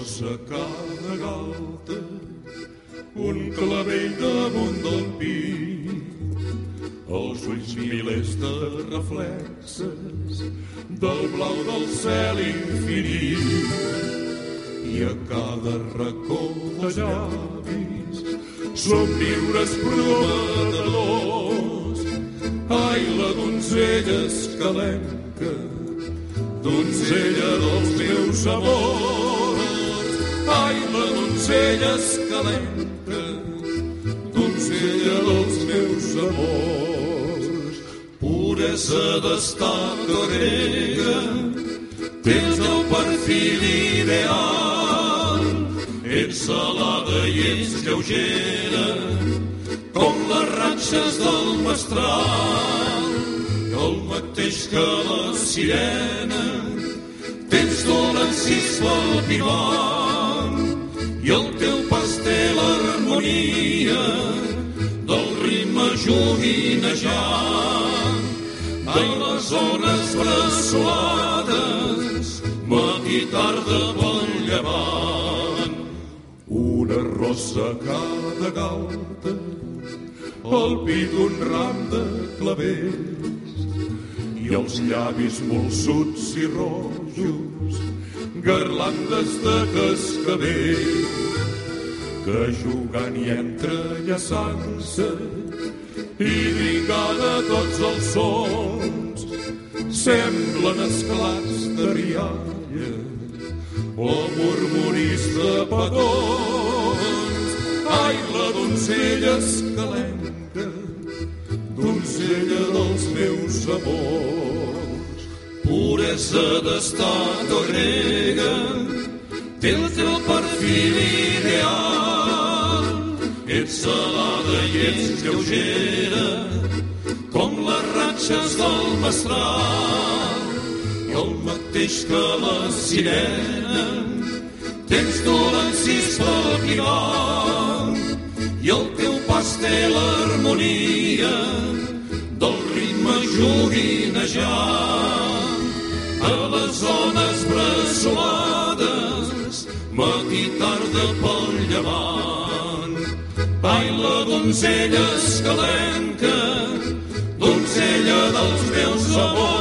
Rosa cada galta, un clavell damunt del pi, els ulls milers de reflexes del blau del cel infinit. I a cada racó de llavis somriures prometedors. Ai la donzella escalenca donzella dels meus amors. Ai la donzella escalenca donzella dels meus amors puresa d'estat grega tens el perfil ideal ets salada i ets lleugera com les ratxes del mestral el mateix que la sirena tens dolencis palpivant i el teu pastel harmonia del ritme joguinejant de les zones bressolades matí tarda pel llevant. Una rosa cada galta el pit d'un ram de clavers. I els llavis molsuts i rojos garlandes de cascabell que jugant i entrellaçant-se i brigada tots els sons semblen esclats de rialla o murmuris de petons. Ai la donzella escalenca donzella dels meus amors. Puresa d'estat grega té el teu perfil ideal. Ets salada i ets lleugera ratxes del mestral. I el mateix que la sirena tens dolencis palpivant i el teu pastel harmonia del ritme joguinejant. A les zones bressolades matí tarda pel llevant ai la donzella escalenca donzella dels meus amors